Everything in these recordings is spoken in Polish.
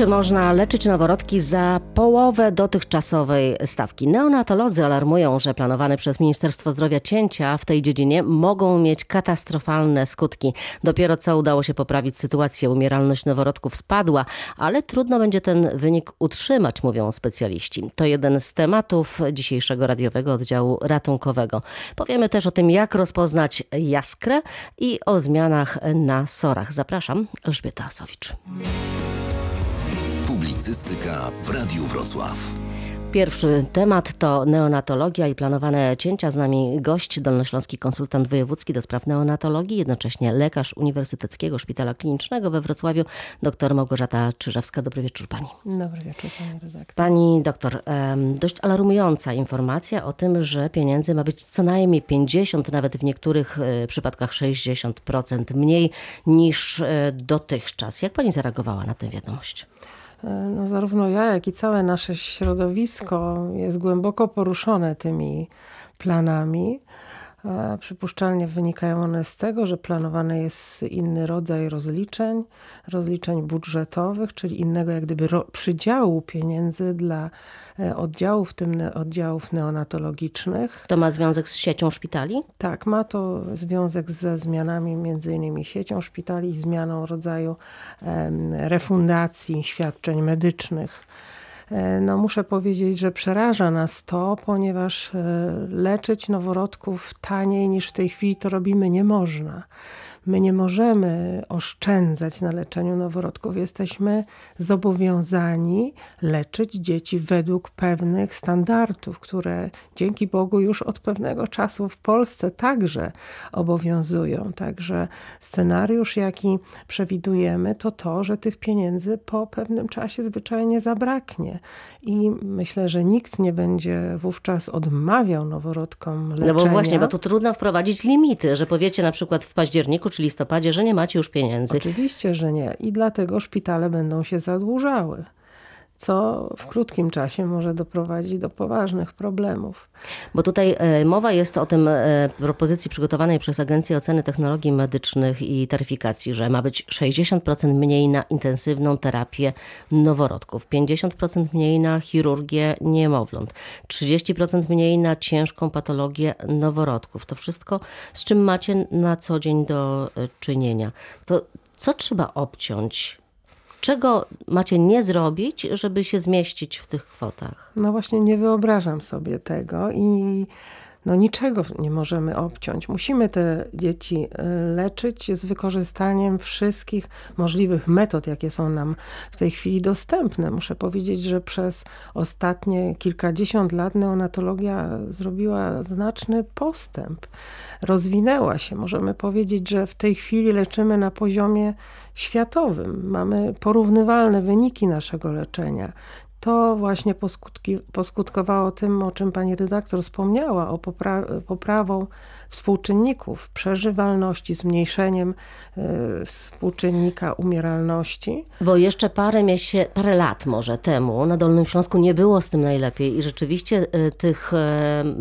Czy można leczyć noworodki za połowę dotychczasowej stawki? Neonatolodzy alarmują, że planowane przez Ministerstwo Zdrowia cięcia w tej dziedzinie mogą mieć katastrofalne skutki. Dopiero co udało się poprawić sytuację, umieralność noworodków spadła, ale trudno będzie ten wynik utrzymać, mówią specjaliści. To jeden z tematów dzisiejszego radiowego oddziału ratunkowego. Powiemy też o tym, jak rozpoznać jaskrę i o zmianach na sorach. Zapraszam, Elżbieta Asowicz. Publicystyka w Radiu Wrocław. Pierwszy temat to neonatologia i planowane cięcia. Z nami gość, dolnośląski konsultant wojewódzki do spraw neonatologii, jednocześnie lekarz Uniwersyteckiego Szpitala Klinicznego we Wrocławiu, dr Małgorzata Czyżewska. Dobry wieczór pani. Dobry wieczór pani redaktor. Pani doktor, dość alarmująca informacja o tym, że pieniędzy ma być co najmniej 50, nawet w niektórych e, przypadkach 60% mniej niż e, dotychczas. Jak pani zareagowała na tę wiadomość? E, no, zarówno ja, jak i całe nasze środowisko jest głęboko poruszone tymi planami. Przypuszczalnie wynikają one z tego, że planowany jest inny rodzaj rozliczeń, rozliczeń budżetowych, czyli innego jak gdyby przydziału pieniędzy dla e, oddziałów, w tym oddziałów neonatologicznych. To ma związek z siecią szpitali? Tak, ma to związek ze zmianami między innymi siecią szpitali i zmianą rodzaju refundacji świadczeń medycznych E, no muszę powiedzieć, że przeraża nas to, ponieważ e, leczyć noworodków taniej niż w tej chwili to robimy nie można. My nie możemy oszczędzać na leczeniu noworodków. Jesteśmy zobowiązani leczyć dzieci według pewnych standardów, które dzięki Bogu już od pewnego czasu w Polsce także obowiązują. Także scenariusz, jaki przewidujemy, to to, że tych pieniędzy po pewnym czasie zwyczajnie zabraknie. I myślę, że nikt nie będzie wówczas odmawiał noworodkom leczenia. No bo właśnie, bo tu trudno wprowadzić limity, że powiecie na przykład w październiku czy listopadzie, że nie macie już pieniędzy. Oczywiście, że nie. I dlatego szpitale będą się zadłużały co w krótkim czasie może doprowadzić do poważnych problemów. Bo tutaj e, mowa jest o tym e, propozycji przygotowanej przez Agencję Oceny Technologii Medycznych i Taryfikacji, że ma być 60% mniej na intensywną terapię noworodków, 50% mniej na chirurgię niemowląt, 30% mniej na ciężką patologię noworodków. To wszystko, z czym macie na co dzień do e, czynienia. To co trzeba obciąć Czego macie nie zrobić, żeby się zmieścić w tych kwotach? No właśnie nie wyobrażam sobie tego i no niczego nie możemy obciąć. Musimy te dzieci e, leczyć z wykorzystaniem wszystkich możliwych metod, jakie są nam w tej chwili dostępne. Muszę powiedzieć, że przez ostatnie kilkadziesiąt lat neonatologia zrobiła znaczny postęp. Rozwinęła się. Możemy powiedzieć, że w tej chwili leczymy na poziomie światowym. Mamy porównywalne wyniki naszego leczenia to właśnie poskutki, poskutkowało tym, o czym pani redaktor wspomniała, o popra poprawą współczynników przeżywalności, zmniejszeniem y, współczynnika umieralności. Bo jeszcze parę, miesię parę lat może temu na Dolnym Śląsku nie było z tym najlepiej i rzeczywiście y, tych y,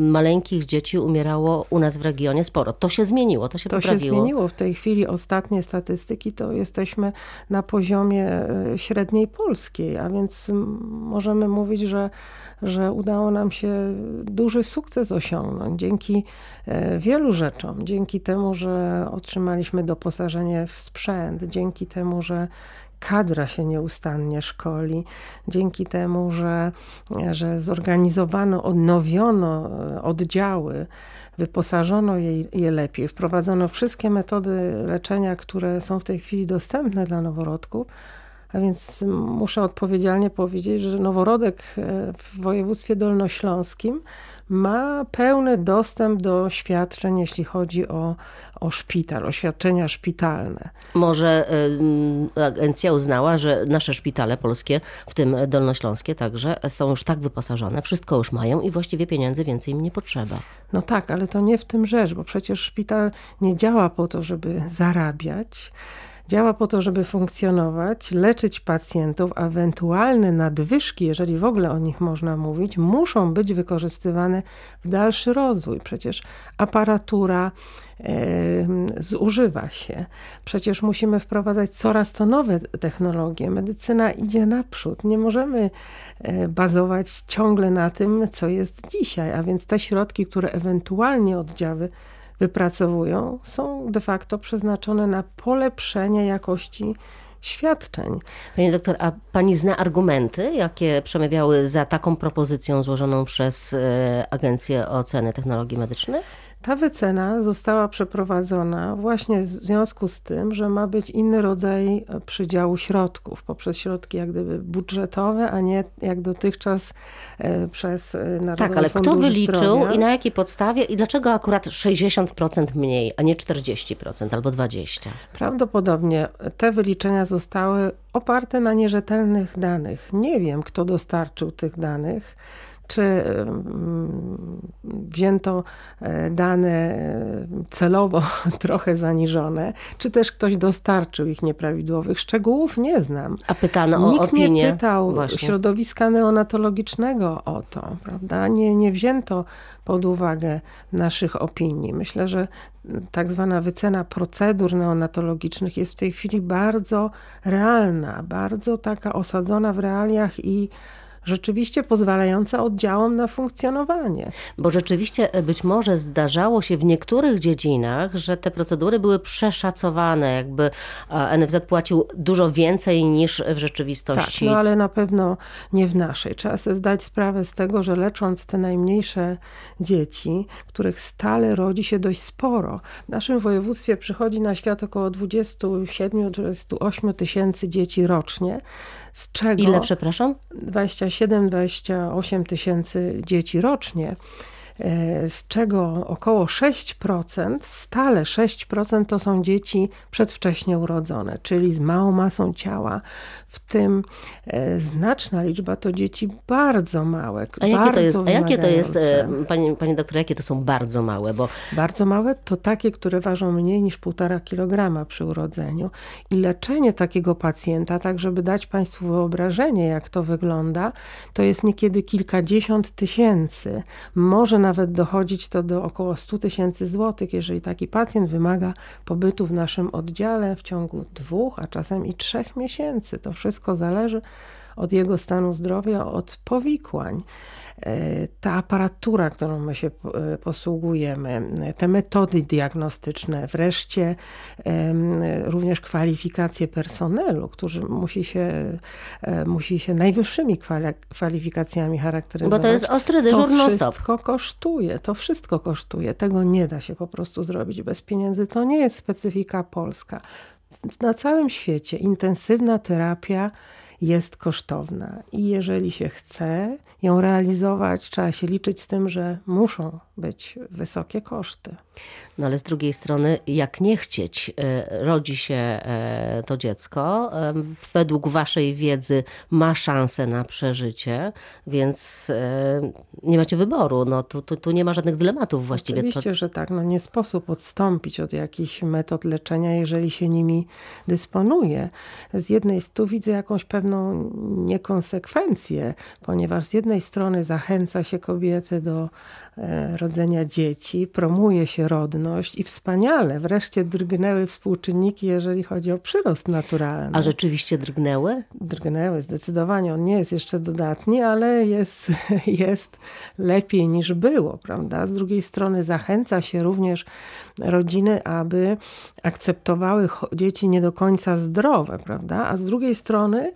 maleńkich dzieci umierało u nas w regionie sporo. To się zmieniło, to się to poprawiło. To się zmieniło. W tej chwili ostatnie statystyki to jesteśmy na poziomie średniej polskiej, a więc możemy mówić, że, że udało nam się duży sukces osiągnąć dzięki e, wielu rzeczom. Dzięki temu, że otrzymaliśmy doposażenie w sprzęt, dzięki temu, że kadra się nieustannie szkoli, dzięki temu, że, że zorganizowano, odnowiono e, oddziały, wyposażono je, je lepiej, wprowadzono wszystkie metody leczenia, które są w tej chwili dostępne dla noworodków, a więc muszę odpowiedzialnie powiedzieć, że noworodek e, w województwie dolnośląskim ma pełny dostęp do świadczeń, jeśli chodzi o, o szpital, o świadczenia szpitalne. Może y, agencja uznała, że nasze szpitale polskie, w tym dolnośląskie także, są już tak wyposażone, wszystko już mają i właściwie pieniędzy więcej im nie potrzeba. No tak, ale to nie w tym rzecz, bo przecież szpital nie działa po to, żeby zarabiać działa po to, żeby funkcjonować, leczyć pacjentów, a ewentualne nadwyżki, jeżeli w ogóle o nich można mówić, muszą być wykorzystywane w dalszy rozwój. Przecież aparatura, zużywa się. Przecież musimy wprowadzać coraz to nowe technologie. Medycyna idzie naprzód. Nie możemy e, bazować ciągle na tym, co jest dzisiaj, a więc te środki, które ewentualnie oddziały wypracowują, są de facto przeznaczone na polepszenie jakości świadczeń. Pani doktor, a pani zna argumenty, jakie przemawiały za taką propozycją złożoną przez e, Agencję Oceny Technologii Medycznych? Ta wycena została przeprowadzona właśnie w związku z tym, że ma być inny rodzaj e, przydziału środków, poprzez środki jak gdyby budżetowe, a nie jak dotychczas e, przez e, Narodowy Tak, ale Fundusz kto wyliczył Zdrowia. i na jakiej podstawie i dlaczego akurat 60% mniej, a nie 40% albo 20%? Prawdopodobnie te wyliczenia zostały oparte na nierzetelnych danych. Nie wiem, kto dostarczył tych danych czy wzięto e, dane e, celowo trochę zaniżone, czy też ktoś dostarczył ich nieprawidłowych. Szczegółów nie znam. A pytano o Nikt opinię. nie pytał Właśnie. środowiska neonatologicznego o to, prawda? Nie, nie wzięto pod uwagę naszych opinii. Myślę, że tak zwana wycena procedur neonatologicznych jest w tej chwili bardzo realna, bardzo taka osadzona w realiach i rzeczywiście pozwalająca oddziałom na funkcjonowanie. Bo rzeczywiście e, być może zdarzało się w niektórych dziedzinach, że te procedury były przeszacowane, jakby NFZ płacił dużo więcej niż w rzeczywistości. Tak, no ale na pewno nie w naszej. Trzeba sobie zdać sprawę z tego, że lecząc te najmniejsze dzieci, których stale rodzi się dość sporo. W naszym województwie przychodzi na świat około 27-28 tysięcy dzieci rocznie, z czego... Ile, przepraszam? 27-28 tysięcy dzieci rocznie, z czego około 6%, stale 6% to są dzieci przedwcześnie urodzone, czyli z małą masą ciała, w tym e, znaczna liczba to dzieci bardzo małe, A jakie bardzo to jest, a jakie to jest e, pani, pani doktor, jakie to są bardzo małe? Bo Bardzo małe to takie, które ważą mniej niż 1,5 kg przy urodzeniu. I leczenie takiego pacjenta, tak żeby dać Państwu wyobrażenie, jak to wygląda, to jest niekiedy kilkadziesiąt tysięcy. Może nawet dochodzić to do około 100 tysięcy złotych, jeżeli taki pacjent wymaga pobytu w naszym oddziale w ciągu dwóch, a czasem i trzech miesięcy. To wszystko zależy od jego stanu zdrowia, od powikłań. E, Ta aparatura, którą my się e, posługujemy, te metody diagnostyczne, wreszcie również kwalifikacje personelu, który musi się, e, musi się najwyższymi kwali- kwalifikacjami charakteryzować. Bo to jest ostry dyżur To wszystko kosztuje, to wszystko kosztuje. Tego nie da się po prostu zrobić bez pieniędzy. To nie jest specyfika polska. Na całym świecie intensywna terapia jest kosztowna i jeżeli się chce ją realizować, trzeba się liczyć z tym, że muszą być wysokie koszty. No ale z drugiej strony, jak nie chcieć, e, rodzi się e, to dziecko, e, według waszej wiedzy ma szansę na przeżycie, więc nie macie wyboru. No, tu, tu, tu nie ma żadnych dylematów właściwie. Oczywiście, że tak. No nie sposób odstąpić od jakichś metod leczenia, jeżeli się nimi dysponuje. Z jednej strony widzę jakąś pewną niekonsekwencję, ponieważ z jednej strony zachęca się kobiety do e, rodzenia dzieci, promuje się rodność i wspaniale, wreszcie drgnęły współczynniki, jeżeli chodzi o przyrost naturalny. a rzeczywiście drgnęły? drgnęły zdecydowanie. On nie jest jeszcze dodatni, ale jest, jest lepiej niż było, prawda? Z drugiej strony zachęca się również rodziny, aby akceptowały dzieci nie do końca zdrowe, prawda? A z drugiej strony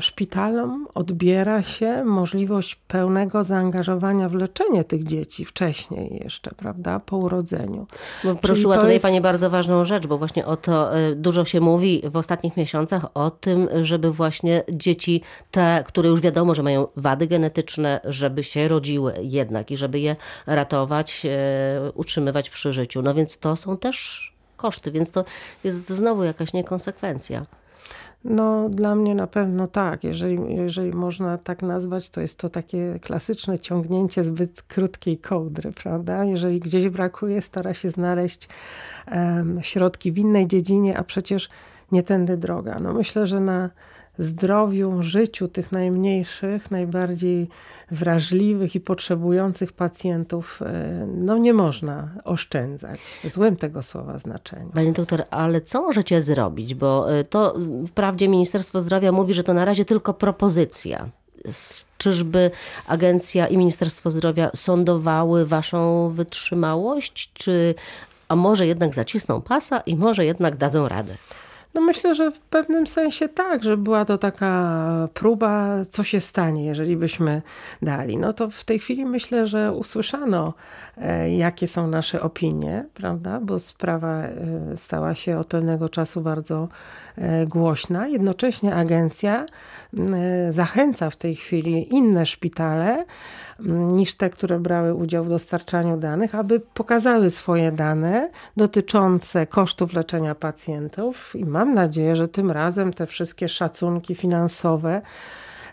szpitalom odbiera się możliwość pełnego zaangażowania w leczenie tych dzieci wcześniej jeszcze, prawda? Po urodzeniu. Bo Czyli poruszyła tutaj jest- Pani bardzo ważną rzecz, bo właśnie o to e, dużo się mówi w ostatnich miesiącach o tym, żeby właśnie dzieci, te, które już wiadomo, że mają wady genetyczne, żeby się rodziły jednak i żeby je ratować, e, utrzymywać przy życiu. No więc to są też koszty, więc to jest znowu jakaś niekonsekwencja. No, dla mnie na pewno tak. Jeżeli, jeżeli można tak nazwać, to jest to takie klasyczne ciągnięcie zbyt krótkiej kołdry, prawda? Jeżeli gdzieś brakuje, stara się znaleźć em, środki w innej dziedzinie, a przecież nie tędy droga. No myślę, że na zdrowiu, życiu tych najmniejszych, najbardziej wrażliwych i potrzebujących pacjentów, e, no nie można oszczędzać. W złym tego słowa znaczeniu. Panie doktor, ale co możecie zrobić? Bo e, to wprawdzie Ministerstwo Zdrowia mówi, że to na razie tylko propozycja. Czyżby agencja i Ministerstwo Zdrowia sądowały waszą wytrzymałość, czy a może jednak zacisną pasa i może jednak dadzą radę? No myślę, że w pewnym sensie tak, że była to taka próba, co się stanie, jeżeli byśmy dali. No to w tej chwili myślę, że usłyszano, e, jakie są nasze opinie, prawda? Bo sprawa e, stała się od pewnego czasu bardzo e, głośna. Jednocześnie agencja zachęca w tej chwili inne szpitale niż te, które brały udział w dostarczaniu danych, aby pokazały swoje dane dotyczące kosztów leczenia pacjentów i mam nadzieję, że tym razem te wszystkie szacunki finansowe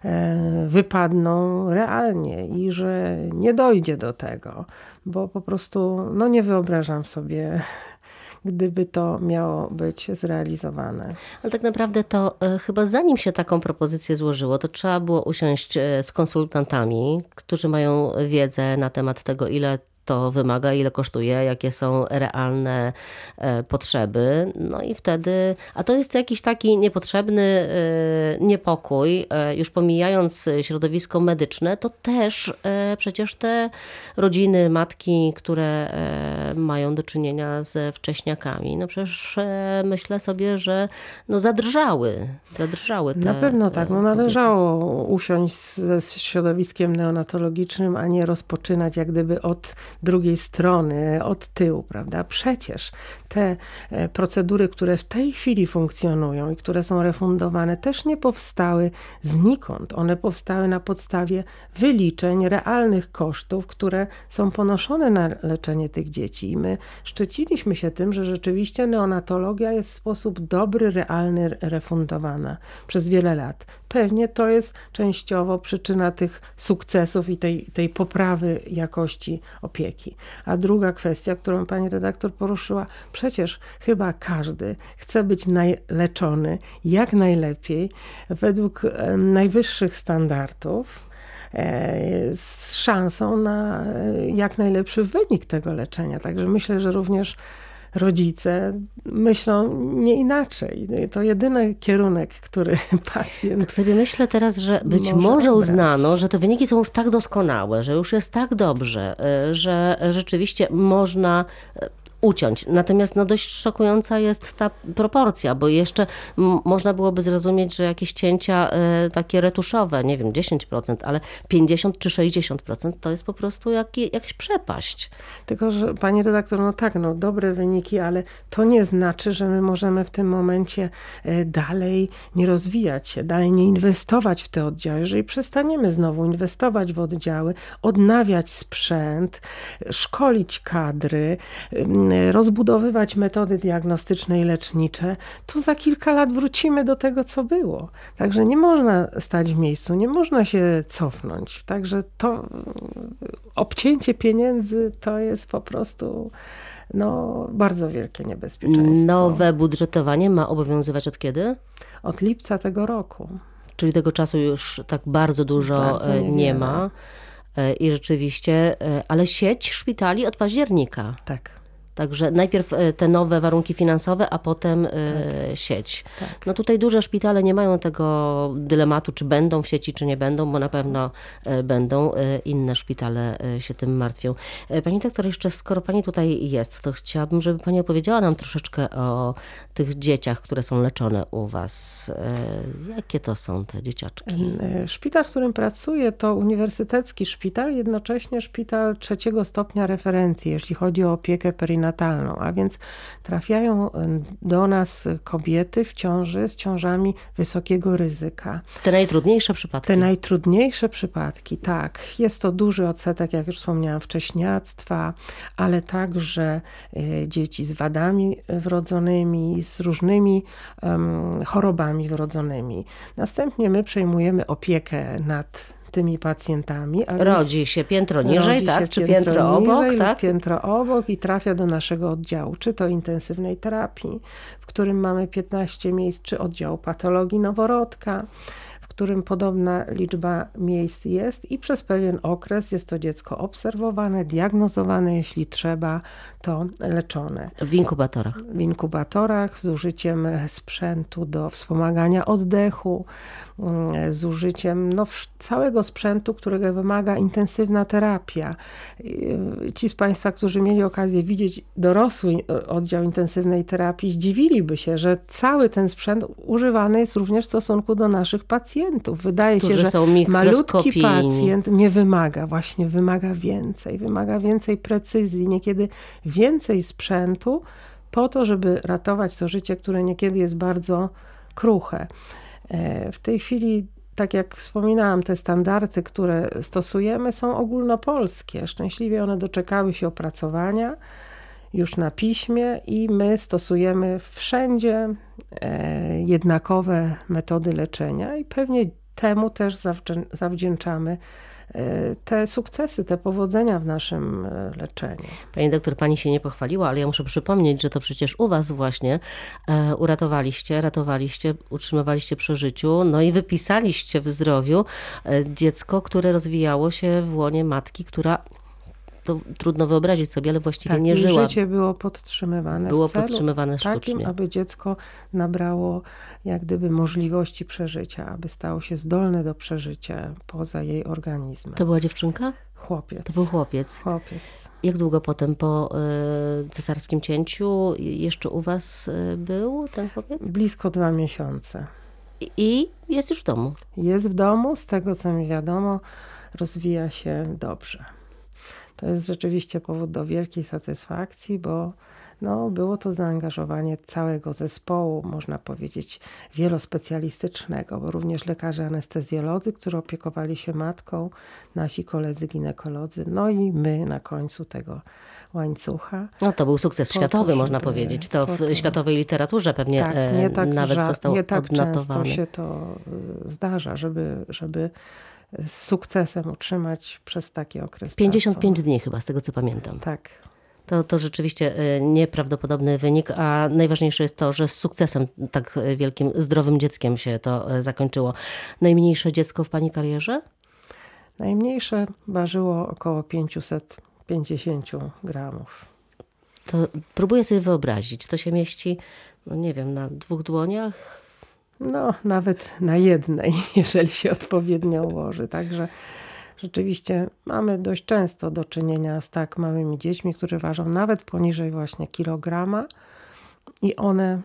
e, wypadną realnie i że nie dojdzie do tego, bo po prostu no nie wyobrażam sobie gdyby to miało być zrealizowane. Ale tak naprawdę to e, chyba zanim się taką propozycję złożyło, to trzeba było usiąść e, z konsultantami, którzy mają wiedzę na temat tego, ile to wymaga, ile kosztuje, jakie są realne e, potrzeby. No i wtedy, a to jest jakiś taki niepotrzebny e, niepokój, e, już pomijając środowisko medyczne, to też przecież te rodziny, matki, które mają do czynienia ze wcześniakami, no przecież myślę sobie, że no zadrżały, zadrżały te Na pewno tak, no należało usiąść ze środowiskiem neonatologicznym, a nie rozpoczynać jak gdyby od drugiej strony, od tyłu, prawda? Przecież te e, procedury, które w tej chwili funkcjonują i które są refundowane, też nie powstały znikąd. One powstały na podstawie wyliczeń realnych kosztów, które są ponoszone na leczenie tych dzieci. I my szczyciliśmy się tym, że rzeczywiście neonatologia jest w sposób dobry, realny refundowana przez wiele lat. Pewnie to jest częściowo przyczyna tych sukcesów i tej, tej poprawy jakości opieki. A druga kwestia, którą pani redaktor poruszyła, przecież chyba każdy chce być leczony jak najlepiej według najwyższych standardów e, z szansą na e, jak najlepszy wynik tego leczenia. Także myślę, że również rodzice myślą nie inaczej. To jedyny kierunek, który pacjent. Tak sobie myślę teraz, że być może, może uznano, że te wyniki są już tak doskonałe, że już jest tak dobrze, y, że rzeczywiście można uciąć. Natomiast no, dość szokująca jest ta proporcja, bo jeszcze można byłoby zrozumieć, że jakieś cięcia y, takie retuszowe, nie wiem, 10%, ale 50 czy 60% to jest po prostu jak, jakaś przepaść. Tylko, że pani redaktor, no tak, no dobre wyniki, ale to nie znaczy, że my możemy w tym momencie y, dalej nie rozwijać się, dalej nie inwestować w te oddziały. Jeżeli przestaniemy znowu inwestować w oddziały, odnawiać sprzęt, szkolić kadry, rozbudowywać metody diagnostyczne i lecznicze, to za kilka lat wrócimy do tego, co było. Także nie można stać w miejscu, nie można się cofnąć. Także to obcięcie pieniędzy to jest po prostu no, bardzo wielkie niebezpieczeństwo. Nowe budżetowanie ma obowiązywać od kiedy? Od lipca tego roku. Czyli tego czasu już tak bardzo dużo bardzo e, nie ma. E, I rzeczywiście, e, ale sieć szpitali od października. Tak. Także najpierw e, te nowe warunki finansowe, a potem e, tak. sieć. Tak. No tutaj duże szpitale nie mają tego dylematu, czy będą w sieci, czy nie będą, bo na pewno e, będą. Inne szpitale się tym martwią. Pani doktor, jeszcze skoro pani tutaj jest, to chciałabym, żeby pani opowiedziała nam troszeczkę o tych dzieciach, które są leczone u was. Jakie to są te dzieciaczki? Szpital, w którym pracuję, to uniwersytecki szpital, jednocześnie szpital trzeciego stopnia referencji, jeśli chodzi o opiekę perinatalną prenatalną, a więc trafiają do nas kobiety w ciąży z ciążami wysokiego ryzyka. Te najtrudniejsze przypadki. Te najtrudniejsze przypadki, tak. Jest to duży odsetek, jak już wspomniałam, wcześniactwa, ale także e, dzieci z wadami wrodzonymi, z różnymi um, chorobami wrodzonymi. Następnie my przejmujemy opiekę nad tymi pacjentami. rodzi się piętro niżej, tak? Czy piętro, obok, niżej, tak? Piętro obok i trafia do naszego oddziału, czy to intensywnej terapii, w którym mamy 15 miejsc, czy oddziału patologii noworodka którym podobna liczba miejsc jest i przez pewien okres jest to dziecko obserwowane, diagnozowane, jeśli trzeba, to leczone. W inkubatorach. W inkubatorach z użyciem sprzętu do wspomagania oddechu, mm, z użyciem no, całego sprzętu, którego wymaga intensywna terapia. Ci z Państwa, którzy mieli okazję widzieć dorosły oddział intensywnej terapii, zdziwiliby się, że cały ten sprzęt używany jest również w stosunku do naszych pacjentów pacjentów. Wydaje się, że malutki pacjent nie wymaga, właśnie wymaga więcej, wymaga więcej precyzji, niekiedy więcej sprzętu po to, żeby ratować to życie, które niekiedy jest bardzo kruche. E, w tej chwili tak jak wspominałam, te standardy, które stosujemy, są ogólnopolskie. Szczęśliwie one doczekały się opracowania już na piśmie i my stosujemy wszędzie e, jednakowe metody leczenia i pewnie temu też zawdzięczamy e, te sukcesy, te powodzenia w naszym e, leczeniu. Pani doktor, pani się nie pochwaliła, ale ja muszę przypomnieć, że to przecież u was właśnie uratowaliście, ratowaliście, utrzymywaliście przy życiu, no i wypisaliście w zdrowiu dziecko, które rozwijało się w łonie matki, która to trudno wyobrazić sobie, ale właściwie tak, nie żyła. życie było podtrzymywane Było podtrzymywane sztucznie. Takim, aby dziecko nabrało jak gdyby możliwości przeżycia, aby stało się zdolne do przeżycia poza jej organizmem. To była dziewczynka? Chłopiec. To był chłopiec. Chłopiec. Jak długo potem po y, cesarskim cięciu jeszcze u was y, był ten chłopiec? Blisko dwa miesiące. I jest już w domu? Jest w domu, z tego co mi wiadomo, rozwija się dobrze. To jest rzeczywiście powód do wielkiej satysfakcji, bo no, było to zaangażowanie całego zespołu, można powiedzieć, wielospecjalistycznego, bo również lekarze anestezjolodzy, którzy opiekowali się matką, nasi koledzy ginekolodzy, no i my na końcu tego łańcucha. No to był sukces światowy, można powiedzieć. To w światowej literaturze pewnie tak, nie e, tak, nawet został nie tak odnotowany. często się to e, zdarza, żeby, żeby z sukcesem utrzymać przez taki okres 55 czasu. dni chyba, z tego co pamiętam. Tak. To, to rzeczywiście e, nieprawdopodobny wynik, a najważniejsze jest to, że z sukcesem tak wielkim, zdrowym dzieckiem się to e, zakończyło. Najmniejsze dziecko w Pani karierze? Najmniejsze ważyło około 550 gramów. To próbuję sobie wyobrazić, to się mieści, no nie wiem, na dwóch dłoniach? No, nawet na jednej, jeżeli się odpowiednio ułoży. Także rzeczywiście mamy dość często do czynienia z tak małymi dziećmi, które ważą nawet poniżej właśnie kilograma i one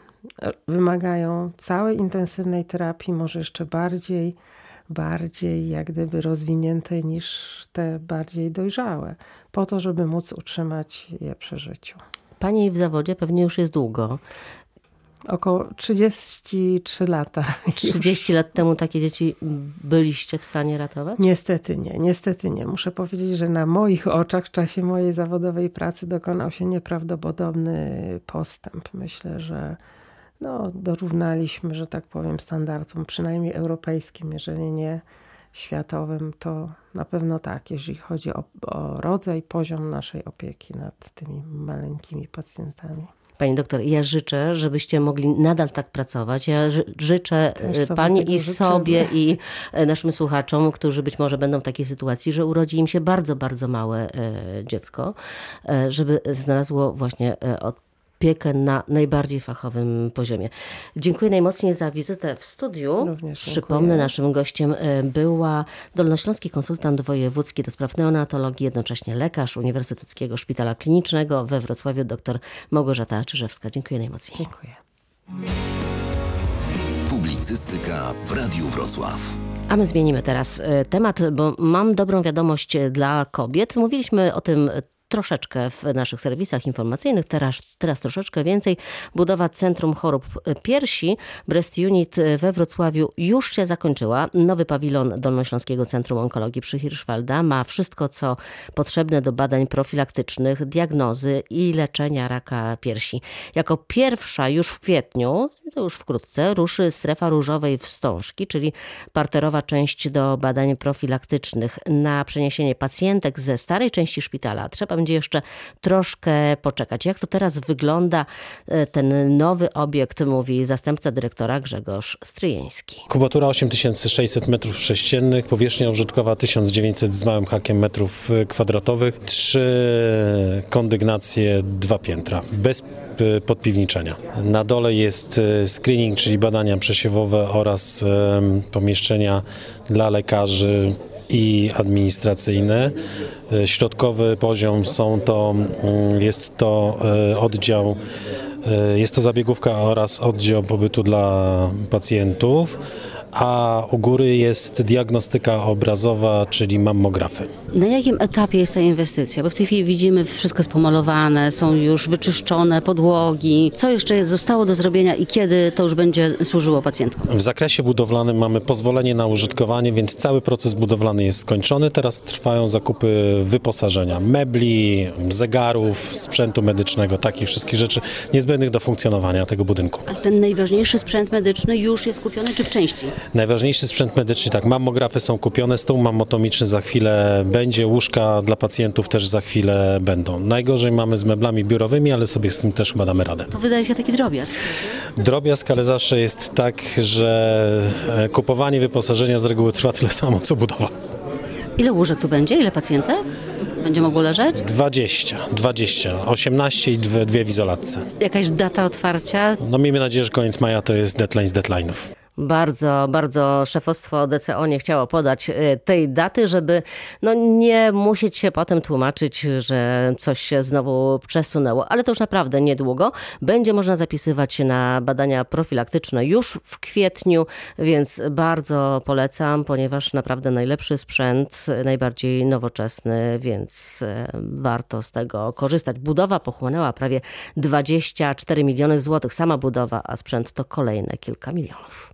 wymagają całej intensywnej terapii, może jeszcze bardziej, bardziej jak gdyby rozwiniętej niż te bardziej dojrzałe, po to, żeby móc utrzymać je przy życiu. Pani w zawodzie pewnie już jest długo. Około 33 lata. 30 lat temu takie dzieci byliście w stanie ratować? Niestety nie, niestety nie. Muszę powiedzieć, że na moich oczach w czasie mojej zawodowej pracy dokonał się nieprawdopodobny postęp. Myślę, że no, dorównaliśmy, że tak powiem, standardom, przynajmniej europejskim, jeżeli nie światowym, to na pewno tak, jeżeli chodzi o, o rodzaj, poziom naszej opieki nad tymi maleńkimi pacjentami. Pani doktor, ja życzę, żebyście mogli nadal tak pracować. Ja życzę e, Pani i sobie i e, naszym słuchaczom, którzy być może będą w takiej sytuacji, że urodzi im się bardzo, bardzo małe e, dziecko, żeby znalazło właśnie odpowiedź opiekę na najbardziej fachowym poziomie. Dziękuję najmocniej za wizytę w studiu. Również Przypomnę, naszym gościem e, była dolnośląski konsultant wojewódzki do spraw neonatologii, jednocześnie lekarz Uniwersyteckiego Szpitala Klinicznego we Wrocławiu, dr Małgorzata Czyżewska. Dziękuję najmocniej. Dziękuję. Publicystyka w Radiu Wrocław. A my zmienimy teraz e, temat, bo mam dobrą wiadomość dla kobiet. Mówiliśmy o tym troszeczkę w naszych serwisach informacyjnych, teraz, teraz troszeczkę więcej. Budowa Centrum Chorób Piersi Breast Unit we Wrocławiu już się zakończyła. Nowy pawilon Dolnośląskiego Centrum Onkologii przy Hirschfelda ma wszystko, co potrzebne do badań profilaktycznych, diagnozy i leczenia raka piersi. Jako pierwsza już w kwietniu, to już wkrótce, ruszy strefa różowej wstążki, czyli parterowa część do badań profilaktycznych. Na przeniesienie pacjentek ze starej części szpitala trzeba będzie jeszcze troszkę poczekać. Jak to teraz wygląda e, ten nowy obiekt, mówi zastępca dyrektora Grzegorz Stryjeński. Kubatura 8600 m3, powierzchnia użytkowa 1900 z małym hakiem metrów kwadratowych, trzy kondygnacje, dwa piętra, bez e, podpiwniczenia. Na dole jest e, screening, czyli badania przesiewowe oraz pomieszczenia dla lekarzy i administracyjne. E, środkowy poziom są to, mm, jest to oddział jest to zabiegówka oraz oddział pobytu dla pacjentów a u góry jest diagnostyka obrazowa, czyli mammografy. Na jakim etapie jest ta inwestycja? Bo w tej chwili widzimy, wszystko jest pomalowane, są już wyczyszczone podłogi. Co jeszcze zostało do zrobienia i kiedy to już będzie służyło pacjentkom? W zakresie budowlanym mamy pozwolenie na użytkowanie, więc cały proces budowlany jest skończony. Teraz trwają zakupy wyposażenia, mebli, zegarów, sprzętu medycznego, takich wszystkich rzeczy niezbędnych do funkcjonowania tego budynku. A ten najważniejszy sprzęt medyczny już jest kupiony, czy w części? Najważniejszy sprzęt medyczny, tak, mammografy są kupione, stół mammotomiczny za chwilę będzie, łóżka dla pacjentów też za chwilę będą. Najgorzej mamy z meblami biurowymi, ale sobie z tym też chyba damy radę. To wydaje się taki drobiazg. Drobiazg, ale zawsze jest tak, że e, kupowanie wyposażenia z reguły trwa tyle samo, co budowa. Ile łóżek tu będzie? Ile pacjentek? Będzie mogło leżeć? 20, 20, 18 i dwie, dwie w izolatce. Jakaś data otwarcia? No miejmy nadzieję, że koniec maja to jest deadline z deadline'ów. Bardzo, bardzo szefostwo DCO nie chciało podać y, tej daty, żeby no, nie musieć się potem tłumaczyć, że coś się znowu przesunęło. Ale to już naprawdę niedługo. Będzie można zapisywać się na badania profilaktyczne już w kwietniu, więc bardzo polecam, ponieważ naprawdę najlepszy sprzęt, najbardziej nowoczesny, więc y, warto z tego korzystać. Budowa pochłonęła prawie 24 miliony złotych. Sama budowa, a sprzęt to kolejne kilka milionów.